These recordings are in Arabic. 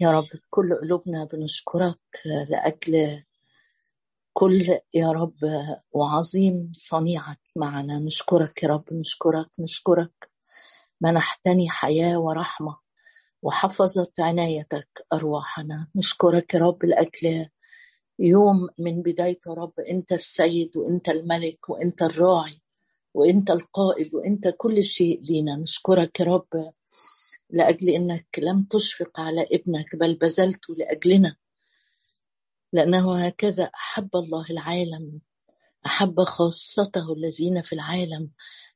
يا رب بكل قلوبنا بنشكرك لأجل كل يا رب وعظيم صنيعك معنا. نشكرك يا رب نشكرك نشكرك. منحتني حياة ورحمة وحفظت عنايتك أرواحنا. نشكرك يا رب لأجل يوم من بدايته يا رب. أنت السيد وأنت الملك وأنت الراعي وأنت القائد وأنت كل شيء لينا. نشكرك يا رب لأجل أنك لم تشفق على ابنك بل بذلته لأجلنا. لأنه هكذا أحب الله العالم أحب خاصته الذين في العالم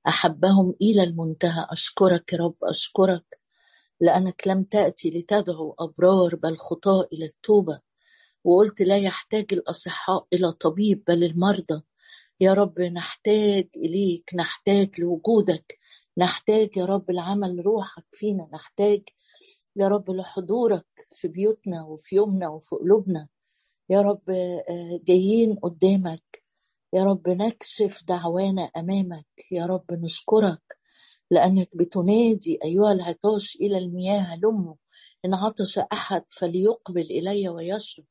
أحبهم إلى المنتهى. أشكرك يا رب أشكرك. لأنك لم تأتي لتدعو أبرار بل خطاء إلى التوبة. وقلت لا يحتاج الأصحاء إلى طبيب بل المرضى. يا رب نحتاج إليك نحتاج لوجودك. نحتاج يا رب لعمل روحك فينا نحتاج يا رب لحضورك في بيوتنا وفي يومنا وفي قلوبنا. يا رب آه، جايين قدامك. يا رب نكشف دعوانا أمامك. يا رب نشكرك لأنك بتنادي أيها العطاش إلى المياه هلموا إن عطش أحد فليقبل إلي ويشرب.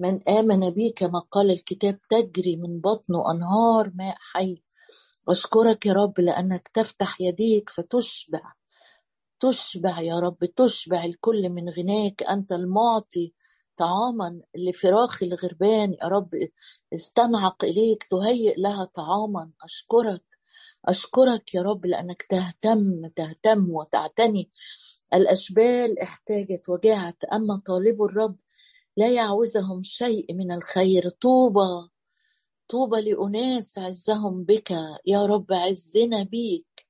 من آمن بي كما قال الكتاب تجري من بطنه أنهار ماء حي. أشكرك يا رب لأنك تفتح يديك فتشبع تشبع يا رب تشبع الكل من غناك. أنت المعطي طعاما لفراخ الغربان يا رب. استمعق إليك تهيئ لها طعاما. أشكرك أشكرك يا رب لأنك تهتم تهتم وتعتني. الأشبال احتاجت وجاعت أما طالب الرب لا يعوزهم شيء من الخير. طوبى طوبى لأناس عزهم بك يا رب عزنا بيك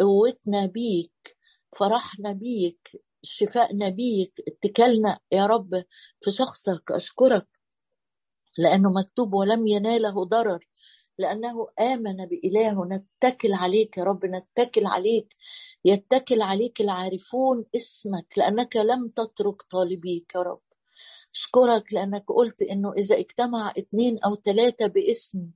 قوتنا بيك فرحنا بيك شفائنا بيك اتكلنا يا رب في شخصك. أشكرك لأنه مكتوب ولم يناله ضرر لأنه آمن بإله. نتكل عليك يا رب نتكل عليك يتكل عليك العارفون اسمك لأنك لم تترك طالبيك يا رب. أشكرك لأنك قلت إنه إذا اجتمع اثنين أو ثلاثة باسم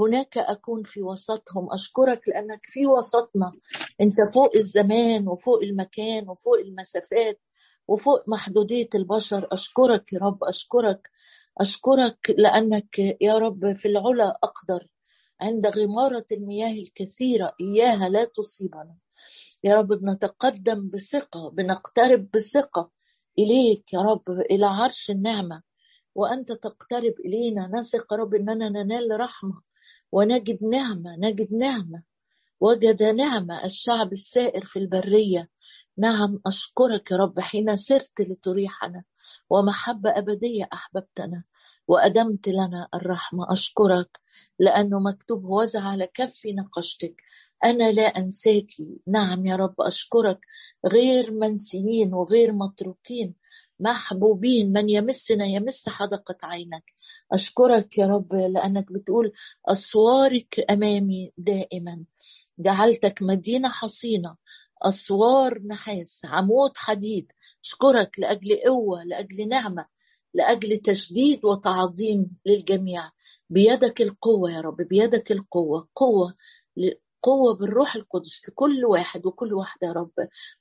هناك أكون في وسطهم. أشكرك لأنك في وسطنا. أنت فوق الزمان وفوق المكان وفوق المسافات وفوق محدودية البشر. أشكرك يا رب أشكرك. أشكرك لأنك يا رب في العلا أقدر. عند غمارة المياه الكثيرة إياها لا تصيبنا. يا رب بنتقدم بثقة بنقترب بثقة. إليك يا رب إلى عرش النعمة. وأنت تقترب إلينا. نثق يا رب أننا ننال رحمة ونجد نعمة نجد نعمة وجد نعمة. الشعب السائر في البرية. نعم أشكرك يا رب حين سرت لتريحنا. ومحبة أبدية أحببتنا. وأدمت لنا الرحمة. أشكرك لأنه مكتوب وزع على كفي نقشتك. أنا لا أنساك. نعم يا رب أشكرك. غير منسيين وغير متروكين محبوبين. من يمسنا يمس حدقة عينك. أشكرك يا رب لأنك بتقول أسوارك أمامي دائما. جعلتك مدينة حصينة أسوار نحاس عمود حديد. أشكرك لأجل قوة لأجل نعمة لأجل تشديد وتعظيم للجميع. بيدك القوة يا رب بيدك القوة قوة قوة بالروح القدس لكل واحد وكل واحدة يا رب.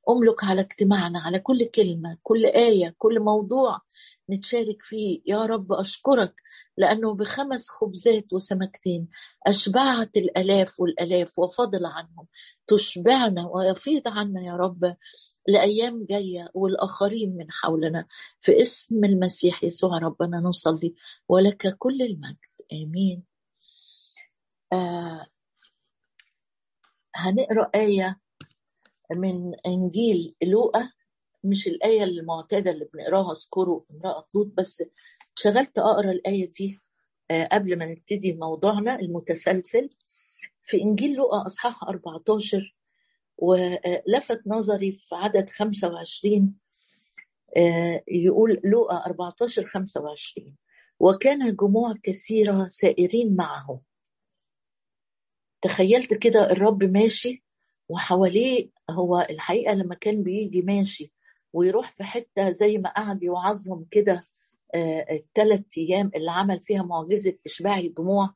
أملك على اجتماعنا على كل كلمة كل آية كل موضوع نتشارك فيه. يا رب أشكرك لأنه بخمس خبزات وسمكتين أشبعت الألاف والألاف وفضل عنهم. تشبعنا ويفيض عنا يا رب لأيام جاية والآخرين من حولنا. في اسم المسيح يسوع ربنا نصلي ولك كل المجد. آمين. آه هنقرأ آية من إنجيل لوقا مش الآية المعتادة اللي بنقراها اذكروا امرأة لوط بس شغلت أقرأ الآية دي آه، قبل ما نبتدي موضوعنا المتسلسل. في إنجيل لوقا أصحاح 14 ولفت نظري في عدد 25 آه، يقول لوقا 14 25 وكان جموع كثيرة سائرين معه تخيلت كده الرب ماشي وحواليه هو الحقيقة لما كان بيجي ماشي ويروح في حتة زي ما قعد يوعظهم كده الثلاث آه، أيام اللي عمل فيها معجزة إشباع الجموع.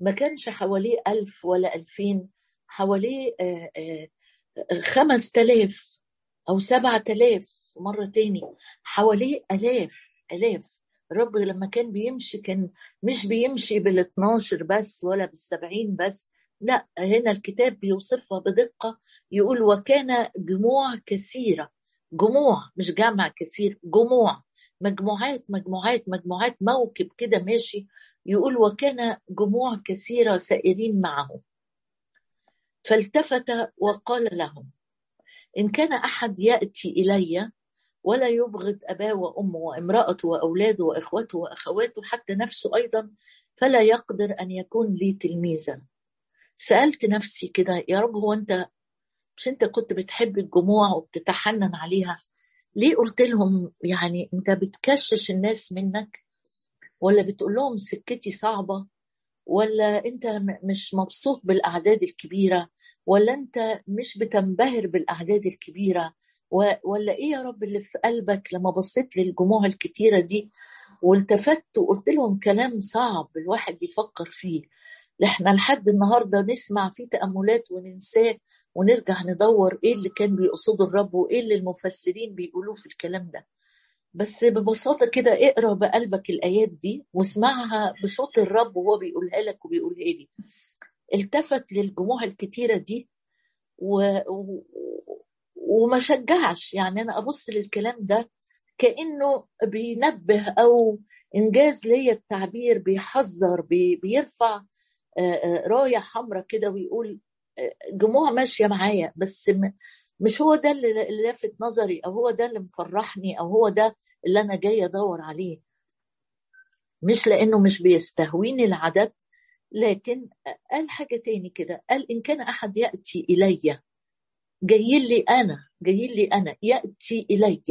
ما كانش حواليه ألف ولا ألفين حواليه آه، آه، خمس تلاف أو سبعة تلاف مرة تاني. حواليه آلاف آلاف. الرب لما كان بيمشي كان مش بيمشي بال 12 بس ولا بالسبعين بس لا هنا الكتاب بيوصفها بدقة يقول وكان جموع كثيرة. جموع مش جمع كثير جموع. مجموعات مجموعات مجموعات موكب كده ماشي. يقول وكان جموع كثيرة سائرين معه. فالتفت وقال لهم إن كان أحد يأتي إلي ولا يبغض أباه وأمه وامرأته وأولاده وإخوته وأخواته حتى نفسه أيضا فلا يقدر أن يكون لي تلميذا. سألت نفسي كده يا رب هو أنت مش أنت كنت بتحب الجموع وبتتحنن عليها؟ ليه قلت لهم يعني أنت بتكشش الناس منك؟ ولا بتقول لهم سكتي صعبة؟ ولا أنت مش مبسوط بالأعداد الكبيرة؟ ولا أنت مش بتنبهر بالأعداد الكبيرة؟ ولا إيه يا رب اللي في قلبك لما بصيت للجموع الكتيرة دي والتفت وقلت لهم كلام صعب الواحد يفكر فيه؟ إحنا لحد النهارده نسمع فيه تأملات وننساه ونرجع ندور إيه اللي كان بيقصده الرب وايه اللي المفسرين بيقولوه في الكلام ده. بس ببساطة كده اقرأ بقلبك الآيات دي واسمعها بصوت الرب وهو بيقولها لك وبيقولها لي. التفت للجموع الكتيرة دي و... و... وما شجعش. يعني أنا أبص للكلام ده كأنه بينبه أو إنجاز ليا التعبير بيحذر بي... بيرفع رايه حمراء كده ويقول جموع ماشية معايا بس مش هو ده اللي لافت نظري أو هو ده اللي مفرحني أو هو ده اللي أنا جاي أدور عليه. مش لأنه مش بيستهويني العدد لكن قال حاجة تاني كده قال إن كان أحد يأتي إلي. جاي لي أنا جاي لي أنا يأتي إلي.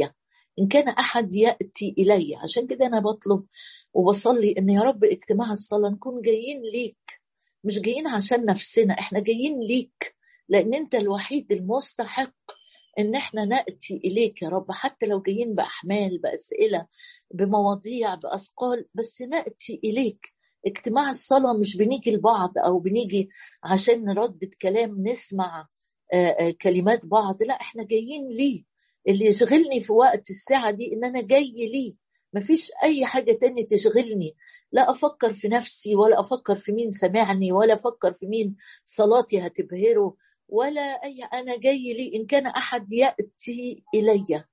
إن كان أحد يأتي إلي. عشان كده أنا بطلب وبصلي إن يا رب اجتماع الصلاة نكون جايين ليك. مش جايين عشان نفسنا إحنا جايين ليك لأن أنت الوحيد المستحق إن إحنا نأتي إليك يا رب. حتى لو جايين بأحمال بأسئلة بمواضيع بأثقال بس نأتي إليك. اجتماع الصلاة مش بنيجي لبعض أو بنيجي عشان نردد كلام نسمع كلمات بعض. لا إحنا جايين ليه؟ اللي يشغلني في وقت الساعة دي إن أنا جاي ليه؟ مفيش أي حاجة تانية تشغلني. لا أفكر في نفسي ولا أفكر في مين سمعني ولا أفكر في مين صلاتي هتبهره ولا أي أنا جاي لي إن كان أحد يأتي إلي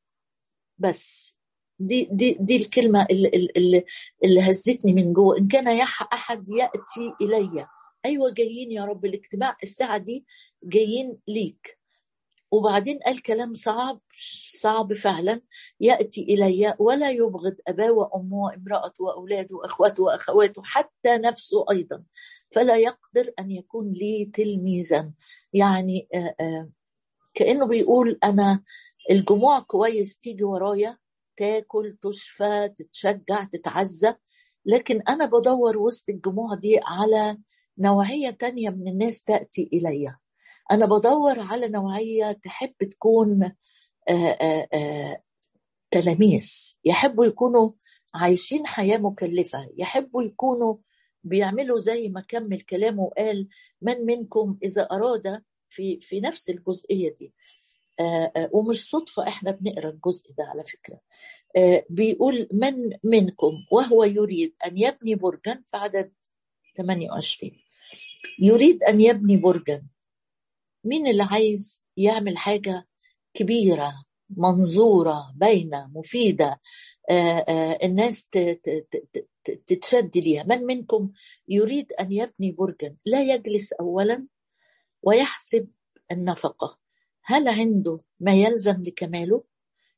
بس دي دي دي الكلمة اللي, اللي, هزتني من جوه. إن كان أحد يأتي إلي أيوة جايين يا رب الاجتماع الساعة دي جايين ليك. وبعدين قال كلام صعب صعب فعلا. يأتي إلي ولا يبغض أباه وأمه وامرأته وأولاده وأخواته وأخواته حتى نفسه أيضا. فلا يقدر أن يكون لي تلميذا. يعني آآ آآ كأنه بيقول أنا الجموع كويس تيجي ورايا تاكل تشفى تتشجع تتعزى. لكن أنا بدور وسط الجموع دي على نوعية تانية من الناس تأتي إليّ. أنا بدور على نوعية تحب تكون آآ آآ تلاميذ. يحبوا يكونوا عايشين حياة مكلفة. يحبوا يكونوا بيعملوا زي ما كمل كلامه وقال من منكم إذا أراد في في نفس الجزئية دي. ومش صدفة إحنا بنقرأ الجزء ده على فكرة. بيقول من منكم وهو يريد أن يبني برجا في عدد 28 يريد أن يبني برجا. مين اللي عايز يعمل حاجة كبيرة منظورة باينة مفيدة آآ آآ الناس تتشد ليها؟ من منكم يريد أن يبني برجا لا يجلس أولا ويحسب النفقة؟ هل عنده ما يلزم لكماله؟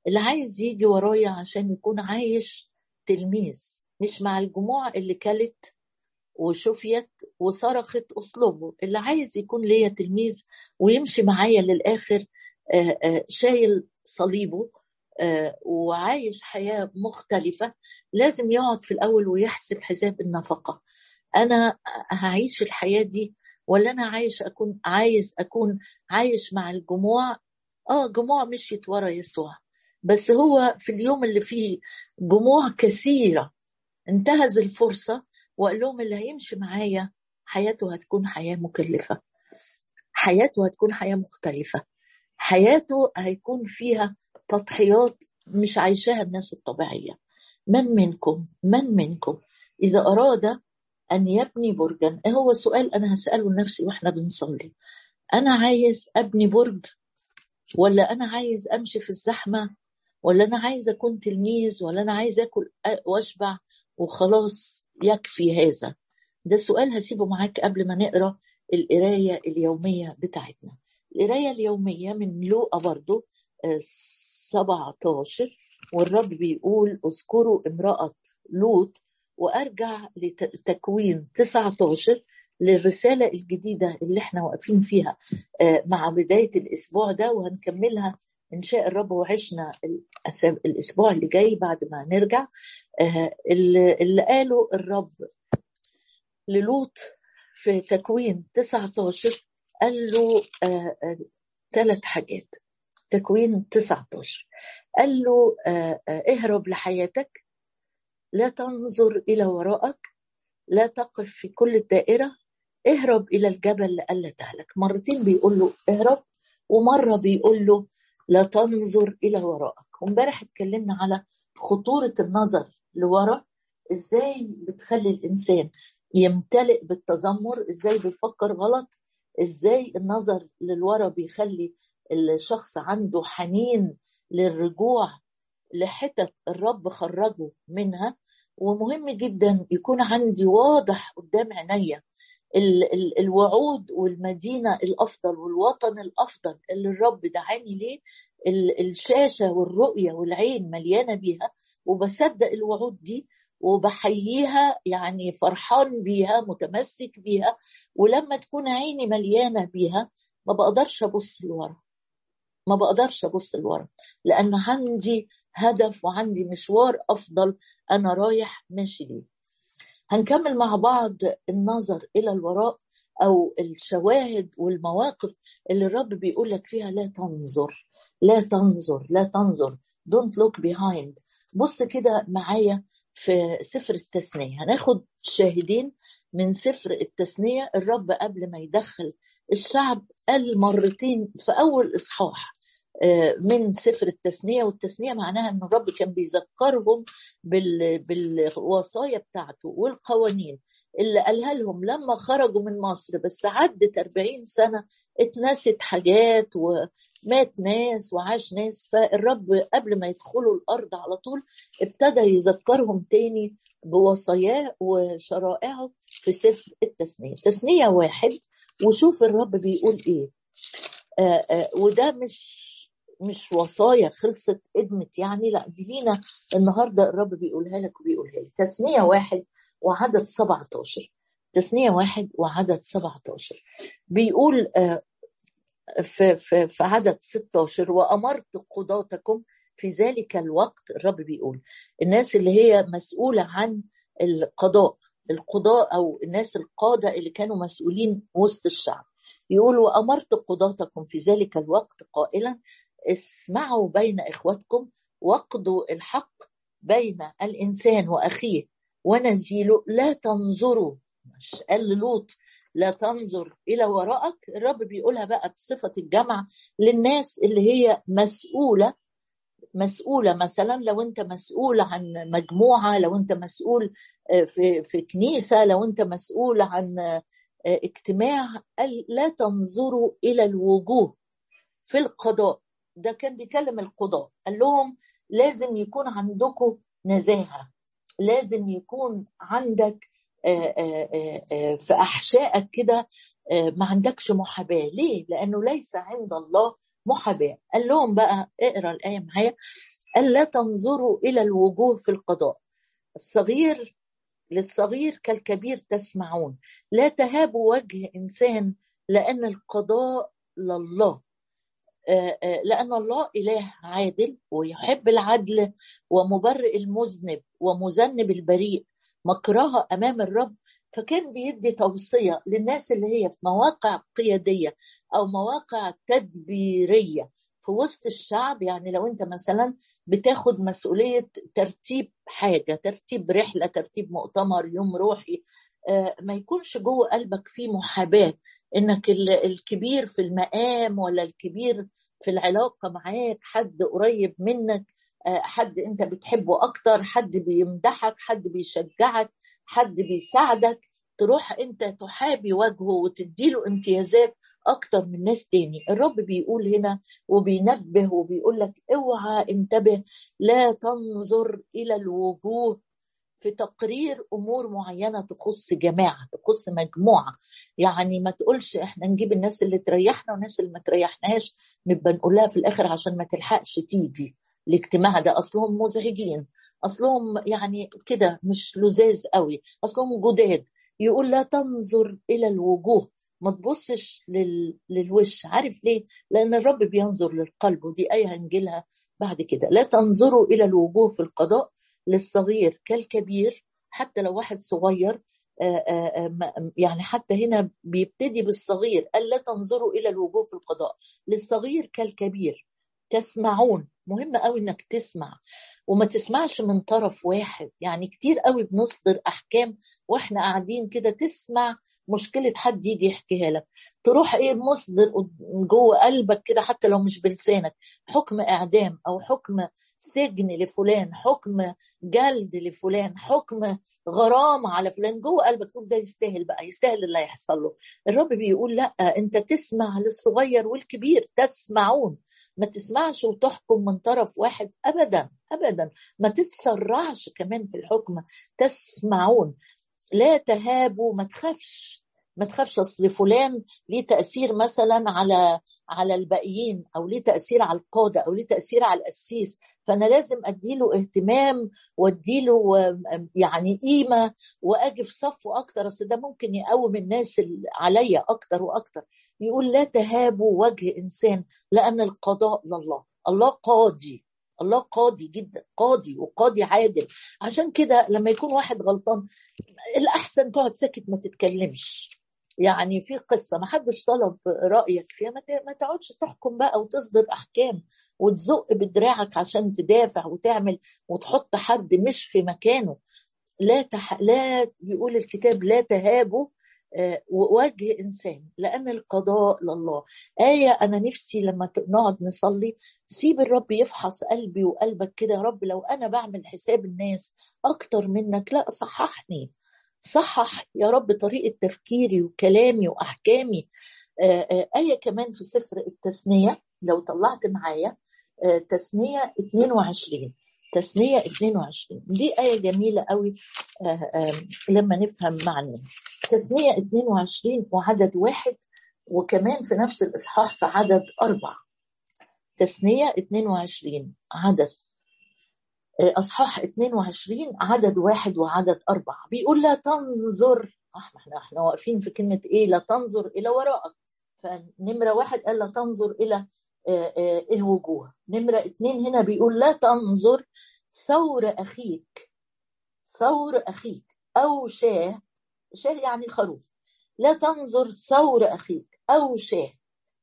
اللي عايز يجي ورايا عشان يكون عايش تلميذ مش مع الجموع اللي كلت وشفيت وصرخت اصلبه اللي عايز يكون ليا تلميذ ويمشي معايا للآخر شايل صليبه وعايش حياة مختلفة لازم يقعد في الأول ويحسب حساب النفقة. أنا هعيش الحياة دي ولا أنا عايش أكون عايز أكون عايش مع الجموع؟ آه جموع مشيت ورا يسوع. بس هو في اليوم اللي فيه جموع كثيرة انتهز الفرصة وقال لهم اللي هيمشي معايا حياته هتكون حياة مكلفة. حياته هتكون حياة مختلفة. حياته هيكون فيها تضحيات مش عايشاها الناس الطبيعية. من منكم؟ من منكم؟ إذا أراد أن يبني برجا إيه هو سؤال أنا هسأله لنفسي وإحنا بنصلي. أنا عايز أبني برج ولا أنا عايز أمشي في الزحمة ولا أنا عايز أكون تلميذ ولا أنا عايز آكل وأشبع؟ وخلاص يكفي هذا. ده سؤال هسيبه معاك قبل ما نقرأ القراية اليومية بتاعتنا. القراية اليومية من لوقا برضو 17 آه، والرب بيقول اذكروا امرأة لوط وأرجع لتكوين 19 للرسالة الجديدة اللي إحنا واقفين فيها آه، مع بداية الأسبوع ده وهنكملها إن شاء الرب وعشنا الأسبوع اللي جاي بعد ما نرجع. آه، اللي قاله الرب للوط في تكوين 19 قال له ثلاث آه، حاجات. تكوين 19 قال له اهرب لحياتك لا تنظر إلى وراءك لا تقف في كل الدائرة اهرب إلى الجبل لألا تهلك. مرتين بيقول له اهرب ومرة بيقول له لا تنظر إلى وراءك. وامبارح اتكلمنا على خطورة النظر لورا. إزاي بتخلي الإنسان يمتلئ بالتذمر؟ إزاي بيفكر غلط؟ إزاي النظر للورا بيخلي الشخص عنده حنين للرجوع لحتت الرب خرجه منها؟ ومهم جدا يكون عندي واضح قدام عينيا الوعود والمدينة الأفضل والوطن الأفضل اللي الرب دعاني ليه؟ الشاشة والرؤية والعين مليانة بيها وبصدق الوعود دي وبحييها يعني فرحان بيها متمسك بيها ولما تكون عيني مليانة بيها ما بقدرش أبص لورا. ما بقدرش أبص لورا لأن عندي هدف وعندي مشوار أفضل أنا رايح ماشي ليه هنكمل مع بعض النظر إلى الوراء أو الشواهد والمواقف اللي الرب بيقول لك فيها لا تنظر لا تنظر لا تنظر don't look behind. بص كده معايا في سفر التثنية. هناخد شاهدين من سفر التثنية. الرب قبل ما يدخل الشعب قال مرتين في أول إصحاح. من سفر التثنيه والتثنيه معناها ان الرب كان بيذكرهم بالوصايا بتاعته والقوانين اللي قالها لهم لما خرجوا من مصر. بس عدت 40 سنة اتنست حاجات ومات ناس وعاش ناس. فالرب قبل ما يدخلوا الأرض على طول ابتدى يذكرهم تاني بوصاياه وشرائعه في سفر التثنيه تثنيه واحد وشوف الرب بيقول إيه. آآ آه، آآ وده مش مش وصايا خلصت ادمت يعني لا دي لينا النهارده الرب بيقولها لك وبيقولها لي تثنيه واحد وعدد 17 تثنيه واحد وعدد 17 بيقول آه، في, في, في عدد 16 وأمرت قضاتكم في ذلك الوقت الرب بيقول الناس اللي هي مسؤولة عن القضاء القضاء أو الناس القادة اللي كانوا مسؤولين وسط الشعب يقول وامرت قضاتكم في ذلك الوقت قائلا اسمعوا بين إخوتكم واقضوا الحق بين الإنسان وأخيه. ونزيله لا تنظروا. مش قال لوط لا تنظر إلى وراءك. الرب بيقولها بقى بصفة الجمع للناس اللي هي مسؤولة مسؤولة مثلا لو أنت مسؤول عن مجموعة لو أنت مسؤول آه، في, في كنيسة لو أنت مسؤول عن آه، اجتماع لا تنظروا إلى الوجوه في القضاء. ده كان بيكلم القضاة قال لهم لازم يكون عندكم نزاهة لازم يكون عندك آه، آه، آه، في أحشائك كده ما عندكش محاباة. ليه؟ لأنه ليس عند الله محاباة. قال لهم بقى اقرأ الآية معايا. قال لا تنظروا إلى الوجوه في القضاء. الصغير للصغير كالكبير تسمعون. لا تهابوا وجه إنسان لأن القضاء لله. لأن الله إله عادل ويحب العدل ومبرئ المذنب ومذنب البريء مكرها أمام الرب فكان بيدي توصية للناس اللي هي في مواقع قيادية أو مواقع تدبيرية. في وسط الشعب يعني لو أنت مثلا بتاخد مسؤولية ترتيب حاجة ترتيب رحلة ترتيب مؤتمر يوم روحي آه، ما يكونش جوه قلبك فيه محاباة. إنك الكبير في المقام ولا الكبير في العلاقة معاك حد قريب منك حد أنت بتحبه أكتر حد بيمدحك حد بيشجعك حد بيساعدك تروح أنت تحابي وجهه وتديله امتيازات أكتر من ناس تاني. الرب بيقول هنا وبينبه وبيقول لك اوعى انتبه لا تنظر إلى الوجوه في تقرير أمور معينة تخص جماعة تخص مجموعة. يعني ما تقولش إحنا نجيب الناس اللي تريحنا والناس اللي ما تريحناش نبقى نقولها في الآخر عشان ما تلحقش تيجي الاجتماع ده. أصلهم مزعجين أصلهم يعني كده مش لزاز قوي أصلهم جداد. يقول لا تنظر إلى الوجوه ما تبصش لل... للوش. عارف ليه؟ لأن الرب بينظر للقلب ودي آية هنجيلها بعد كده. لا تنظروا إلى الوجوه في القضاء للصغير كالكبير حتى لو واحد صغير يعني حتى هنا بيبتدي بالصغير ألا تنظروا إلى الوجوه في القضاء. للصغير كالكبير تسمعون. مهم قوي إنك تسمع. وما تسمعش من طرف واحد. يعني كتير قوي بنصدر أحكام وإحنا قاعدين كده تسمع مشكلة حد يجي يحكيها لك. تروح إيه مصدر جوه قلبك كده حتى لو مش بلسانك. حكم إعدام أو حكم سجن لفلان حكم جلد لفلان حكم غرامة على فلان. جوه قلبك تقول ده يستاهل بقى يستاهل اللي هيحصل له. الرب بيقول لأ أنت تسمع للصغير والكبير تسمعون. ما تسمعش وتحكم من طرف واحد ابدا ابدا. ما تتسرعش كمان في الحكم تسمعون. لا تهابوا ما تخافش. ما تخافش أصل فلان ليه تأثير مثلا على على الباقيين أو ليه تأثير على القادة أو ليه تأثير على القسيس. فأنا لازم أديله اهتمام وأديله يعني قيمة وأجي في صفه أكتر. أصل ده ممكن يقوم الناس عليا أكتر وأكتر. يقول لا تهابوا وجه إنسان لأن القضاء لله. الله قاضي الله قاضي جدا قاضي وقاضي عادل. عشان كده لما يكون واحد غلطان الأحسن تقعد ساكت ما تتكلمش. يعني في قصة ما حدش طلب رأيك فيها ما تقعدش تحكم بقى وتصدر أحكام وتزق بدراعك عشان تدافع وتعمل وتحط حد مش في مكانه. لا تح... لا يقول الكتاب لا تهابوا وجه إنسان لأن القضاء لله. آية أنا نفسي لما نقعد نصلي سيب الرب يفحص قلبي وقلبك كده يا رب لو أنا بعمل حساب الناس أكتر منك لا صححني. صحح يا رب طريقة تفكيري وكلامي وأحكامي آية كمان في سفر التثنية لو طلعت معايا تثنية 22 تثنية 22 دي آية جميلة قوي لما نفهم معنى. تثنية 22 وعدد واحد وكمان في نفس الإصحاح في عدد أربعة. تثنية 22 عدد أصحاح 22 عدد واحد وعدد أربعة. بيقول لا تنظر إحنا إحنا واقفين في كلمة إيه؟ لا تنظر إلى وراءك. فنمرة واحد قال لا تنظر إلى الوجوه نمرة اتنين هنا بيقول لا تنظر ثور أخيك. ثور أخيك. أو شاه شاه يعني خروف. لا تنظر ثور أخيك. أو شاه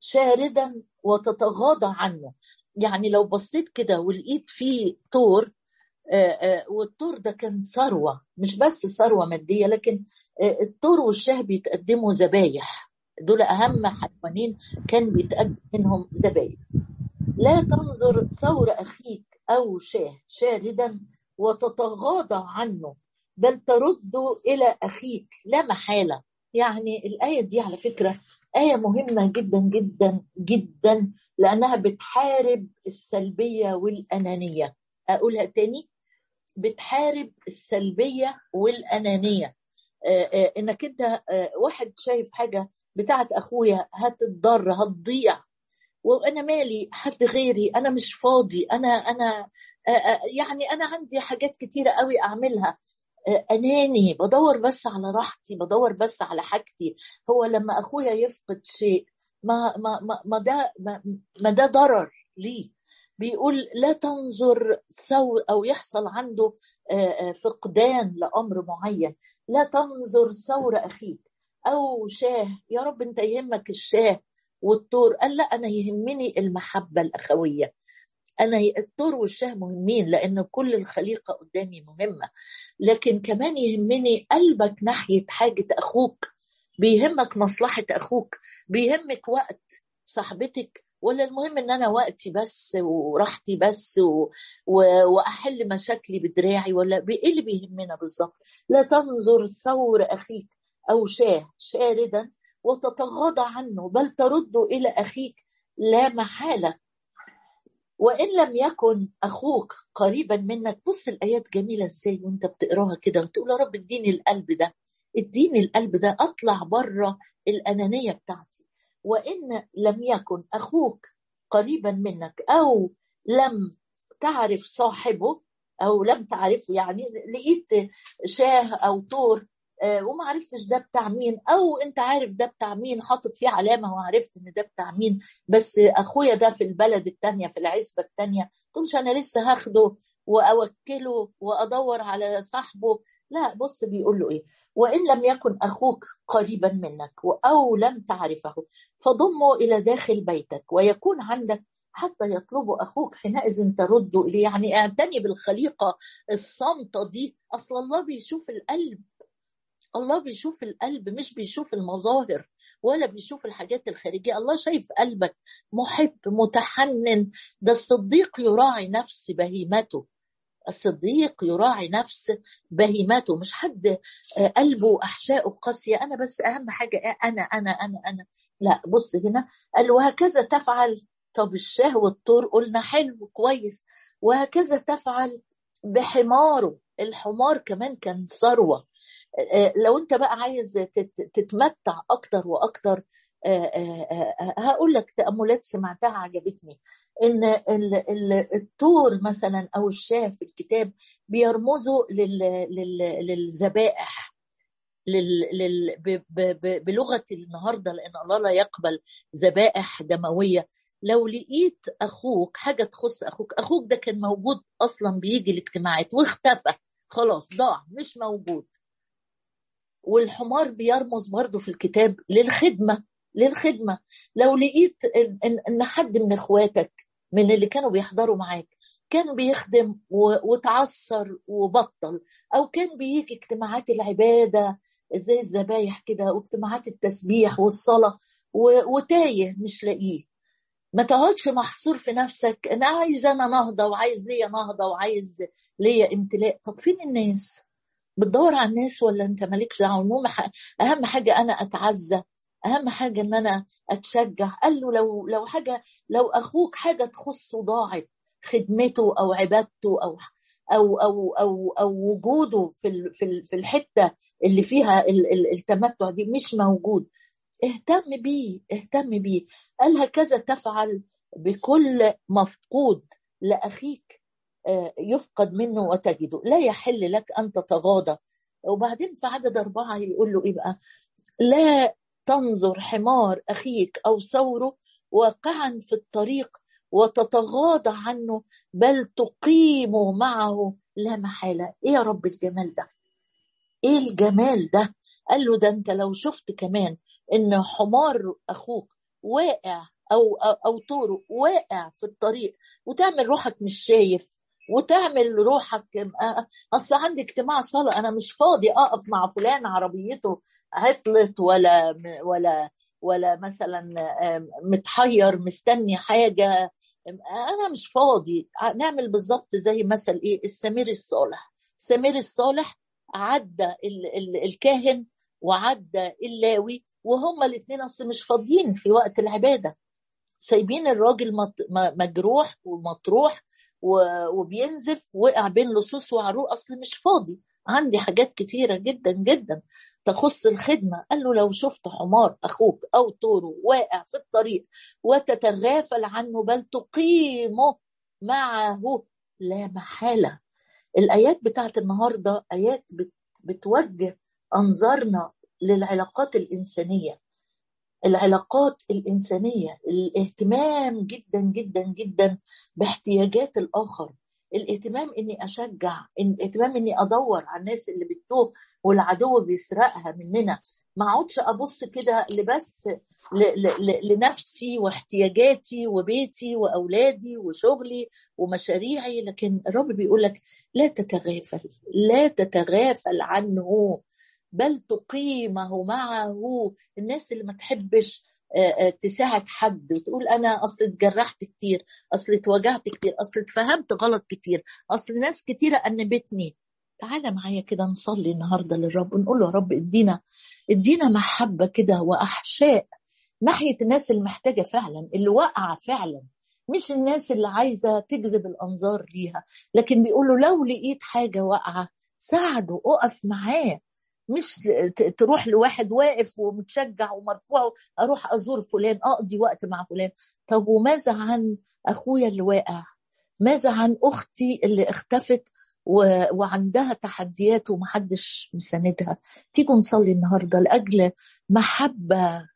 شاردا وتتغاضى عنه. يعني لو بصيت كده ولقيت فيه طور والطور ده كان ثروة مش بس ثروة مادية لكن الطور والشاه بيتقدموا ذبايح. دول أهم حيوانين كان بيتقدم منهم ذبايح. لا تنظر ثور أخيك أو شاه شاردا وتتغاضى عنه بل ترد إلى أخيك لا محالة. يعني الآية دي على فكرة آية مهمة جدا جدا جدا لأنها بتحارب السلبية والأنانية. أقولها تاني؟ بتحارب السلبية والأنانية. إنك أنت واحد شايف حاجة بتاعت أخويا هتتضر هتضيع. وأنا مالي؟ حد غيري؟ أنا مش فاضي. أنا أنا يعني أنا عندي حاجات كتيرة قوي أعملها. أناني. بدور بس على راحتي بدور بس على حاجتي. هو لما أخويا يفقد شيء ما ما ما, ده ما ده ضرر ليه؟ بيقول لا تنظر ثو أو يحصل عنده فقدان لأمر معين. لا تنظر ثور أخيك. أو شاه يا رب أنت يهمك الشاه والطور. قال لا أنا يهمني المحبة الأخوية. أنا الطور والشاه مهمين لأن كل الخليقة قدامي مهمة. لكن كمان يهمني قلبك ناحية حاجة أخوك. بيهمك مصلحة أخوك. بيهمك وقت صاحبتك ولا المهم إن أنا وقتي بس وراحتي بس و... وأحل مشاكلي بدراعي ولا إيه اللي بيهمنا بالظبط؟ لا تنظر ثور أخيك أو شاه شاردا وتتغاضى عنه بل ترد إلى أخيك لا محالة. وإن لم يكن أخوك قريبا منك بص الآيات جميلة إزاي وأنت بتقراها كده وتقول يا رب اديني القلب ده اديني القلب ده أطلع بره الأنانية بتاعتي. وإن لم يكن أخوك قريبا منك أو لم تعرف صاحبه أو لم تعرفه يعني لقيت شاه أو طور آه، وما عرفتش ده بتاع مين أو أنت عارف ده بتاع مين حاطط فيه علامة وعرفت إن ده بتاع مين بس أخويا ده في البلد التانية في العزبة التانية تقولش أنا لسه هاخده وأوكله وأدور على صاحبه لا بص بيقول له إيه وإن لم يكن أخوك قريبا منك أو لم تعرفه فضمه إلى داخل بيتك ويكون عندك حتى يطلب أخوك حينئذ ترد إليه. يعني اعتني بالخليقة الصامتة دي. أصل الله بيشوف القلب. الله بيشوف القلب مش بيشوف المظاهر ولا بيشوف الحاجات الخارجية. الله شايف قلبك محب متحنن. ده الصديق يراعي نفس بهيمته. الصديق يراعي نفس بهيمته. مش حد آه، قلبه واحشائه قاسية أنا بس أهم حاجة أنا أنا أنا أنا. لا بص هنا قال وهكذا تفعل. طب الشاه والطور قلنا حلو كويس. وهكذا تفعل بحماره. الحمار كمان كان ثروة. آه، لو أنت بقى عايز تتمتع أكتر وأكتر آه، هقول لك تأملات سمعتها عجبتني. إن الطور مثلا أو الشاه في الكتاب بيرمزوا للذبائح بلغة النهارده لأن الله لا يقبل ذبائح دموية. لو لقيت أخوك حاجة تخص أخوك أخوك ده كان موجود أصلا بيجي الاجتماعات واختفى خلاص ضاع مش موجود. والحمار بيرمز برضه في الكتاب للخدمة. للخدمة. لو لقيت إن حد من إخواتك من اللي كانوا بيحضروا معاك كان بيخدم وتعثر وبطل أو كان بيجي اجتماعات العبادة زي الذبايح كده واجتماعات التسبيح والصلاة وتايه مش لاقيه ما تقعدش محصور في نفسك أنا عايز أنا نهضة وعايز ليا نهضة وعايز ليا امتلاء. طب فين الناس؟ بتدور على الناس ولا أنت مالكش دعوة؟ أهم حاجة أنا أتعزى. أهم حاجة إن أنا أتشجع. قال له لو لو حاجة لو أخوك حاجة تخصه ضاعت خدمته أو عبادته أو أو أو أو أو وجوده في في الحتة اللي فيها التمتع دي مش موجود. اهتم بيه اهتم بيه. قال هكذا تفعل بكل مفقود لأخيك آه، يفقد منه وتجده. لا يحل لك أن تتغاضى. وبعدين في عدد أربعة يقول له إيه بقى؟ لا تنظر حمار أخيك أو ثوره واقعا في الطريق وتتغاضى عنه بل تقيم معه لا محالة. إيه يا رب الجمال ده؟ إيه الجمال ده؟ قال له ده أنت لو شفت كمان إن حمار أخوك واقع أو أو, طوره واقع في الطريق وتعمل روحك مش شايف وتعمل روحك. أصل عندي اجتماع صلاة أنا مش فاضي أقف مع فلان عربيته عطلت ولا ولا ولا مثلا متحير مستني حاجة. أنا مش فاضي. نعمل بالظبط زي مثل إيه؟ السمير الصالح. السمير الصالح عدى ال ال الكاهن وعدى اللاوي وهما الاثنين أصل مش فاضيين في وقت العبادة. سايبين الراجل مجروح ومطروح وبينزف وقع بين لصوص وعروق. أصل مش فاضي. عندي حاجات كتيرة جدا جدا تخص الخدمة. قال له لو شفت حمار أخوك أو طوره واقع في الطريق وتتغافل عنه بل تقيمه معه لا محالة. الآيات بتاعت النهاردة آيات بتوجه أنظارنا للعلاقات الإنسانية. العلاقات الإنسانية الاهتمام جدا جدا جدا باحتياجات الآخر. الاهتمام إني أشجع الاهتمام إني أدور على الناس اللي بتتوه والعدو بيسرقها مننا. ما أقعدش أبص كده لبس لنفسي واحتياجاتي وبيتي وأولادي وشغلي ومشاريعي لكن الرب بيقول لك لا تتغافل لا تتغافل عنه. بل تقيمه معه الناس اللي ما تحبش تساعد حد وتقول أنا أصل اتجرحت كتير أصل اتوجعت كتير أصل اتفهمت غلط كتير أصل ناس كتيرة أنبتني. تعالى معايا كده نصلي النهارده للرب ونقول له يا رب ادينا ادينا محبة كده وأحشاء ناحية الناس المحتاجة فعلا اللي واقعة فعلا. مش الناس اللي عايزة تجذب الأنظار ليها لكن بيقولوا لو لقيت حاجة واقعة ساعده اقف معاه. مش تروح لواحد واقف ومتشجع ومرفوع أروح أزور فلان اقضي وقت مع فلان. طب وماذا عن أخويا اللي واقع؟ ماذا عن أختي اللي اختفت و... وعندها تحديات ومحدش مساندها؟ تيجوا نصلي النهارده لأجل محبة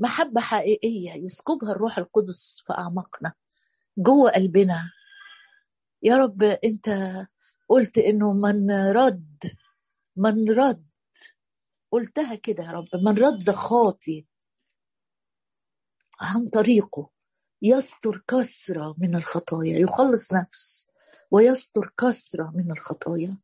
محبة حقيقية يسكبها الروح القدس في أعماقنا جوه قلبنا. يا رب أنت قلت إنه من رد من رد. قلتها كده يا رب من رد خاطي عن طريقه. يستر كثرة من الخطايا يخلص نفس ويستر كثرة من الخطايا.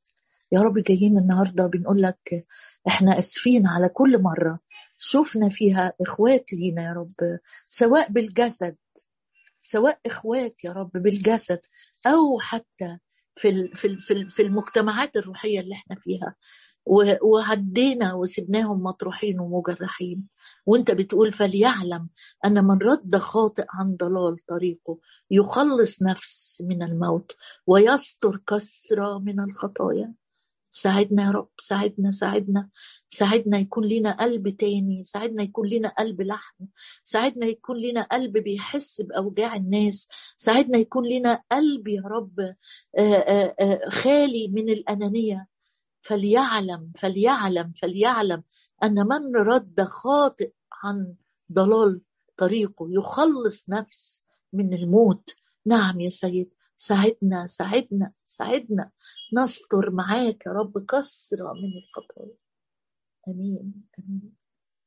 يا رب جايين النهاردة بنقول لك إحنا آسفين على كل مرة شفنا فيها إخوات لينا يا رب سواء بالجسد سواء إخوات يا رب بالجسد أو حتى في في في المجتمعات الروحية اللي إحنا فيها. وعدينا وسبناهم مطروحين ومجرحين. وانت بتقول فليعلم أن من رد خاطئ عن ضلال طريقه يخلص نفس من الموت ويستر كسرة من الخطايا. ساعدنا يا رب ساعدنا ساعدنا ساعدنا يكون لنا قلب تاني ساعدنا يكون لنا قلب لحم ساعدنا يكون لنا قلب بيحس بأوجاع الناس ساعدنا يكون لنا قلب يا رب خالي من الأنانية. فليعلم فليعلم فليعلم أن من رد خاطئ عن ضلال طريقه يخلص نفس من الموت. نعم يا سيد. ساعدنا ساعدنا ساعدنا. نستر معاك يا رب كسرة من الخطايا. آمين آمين.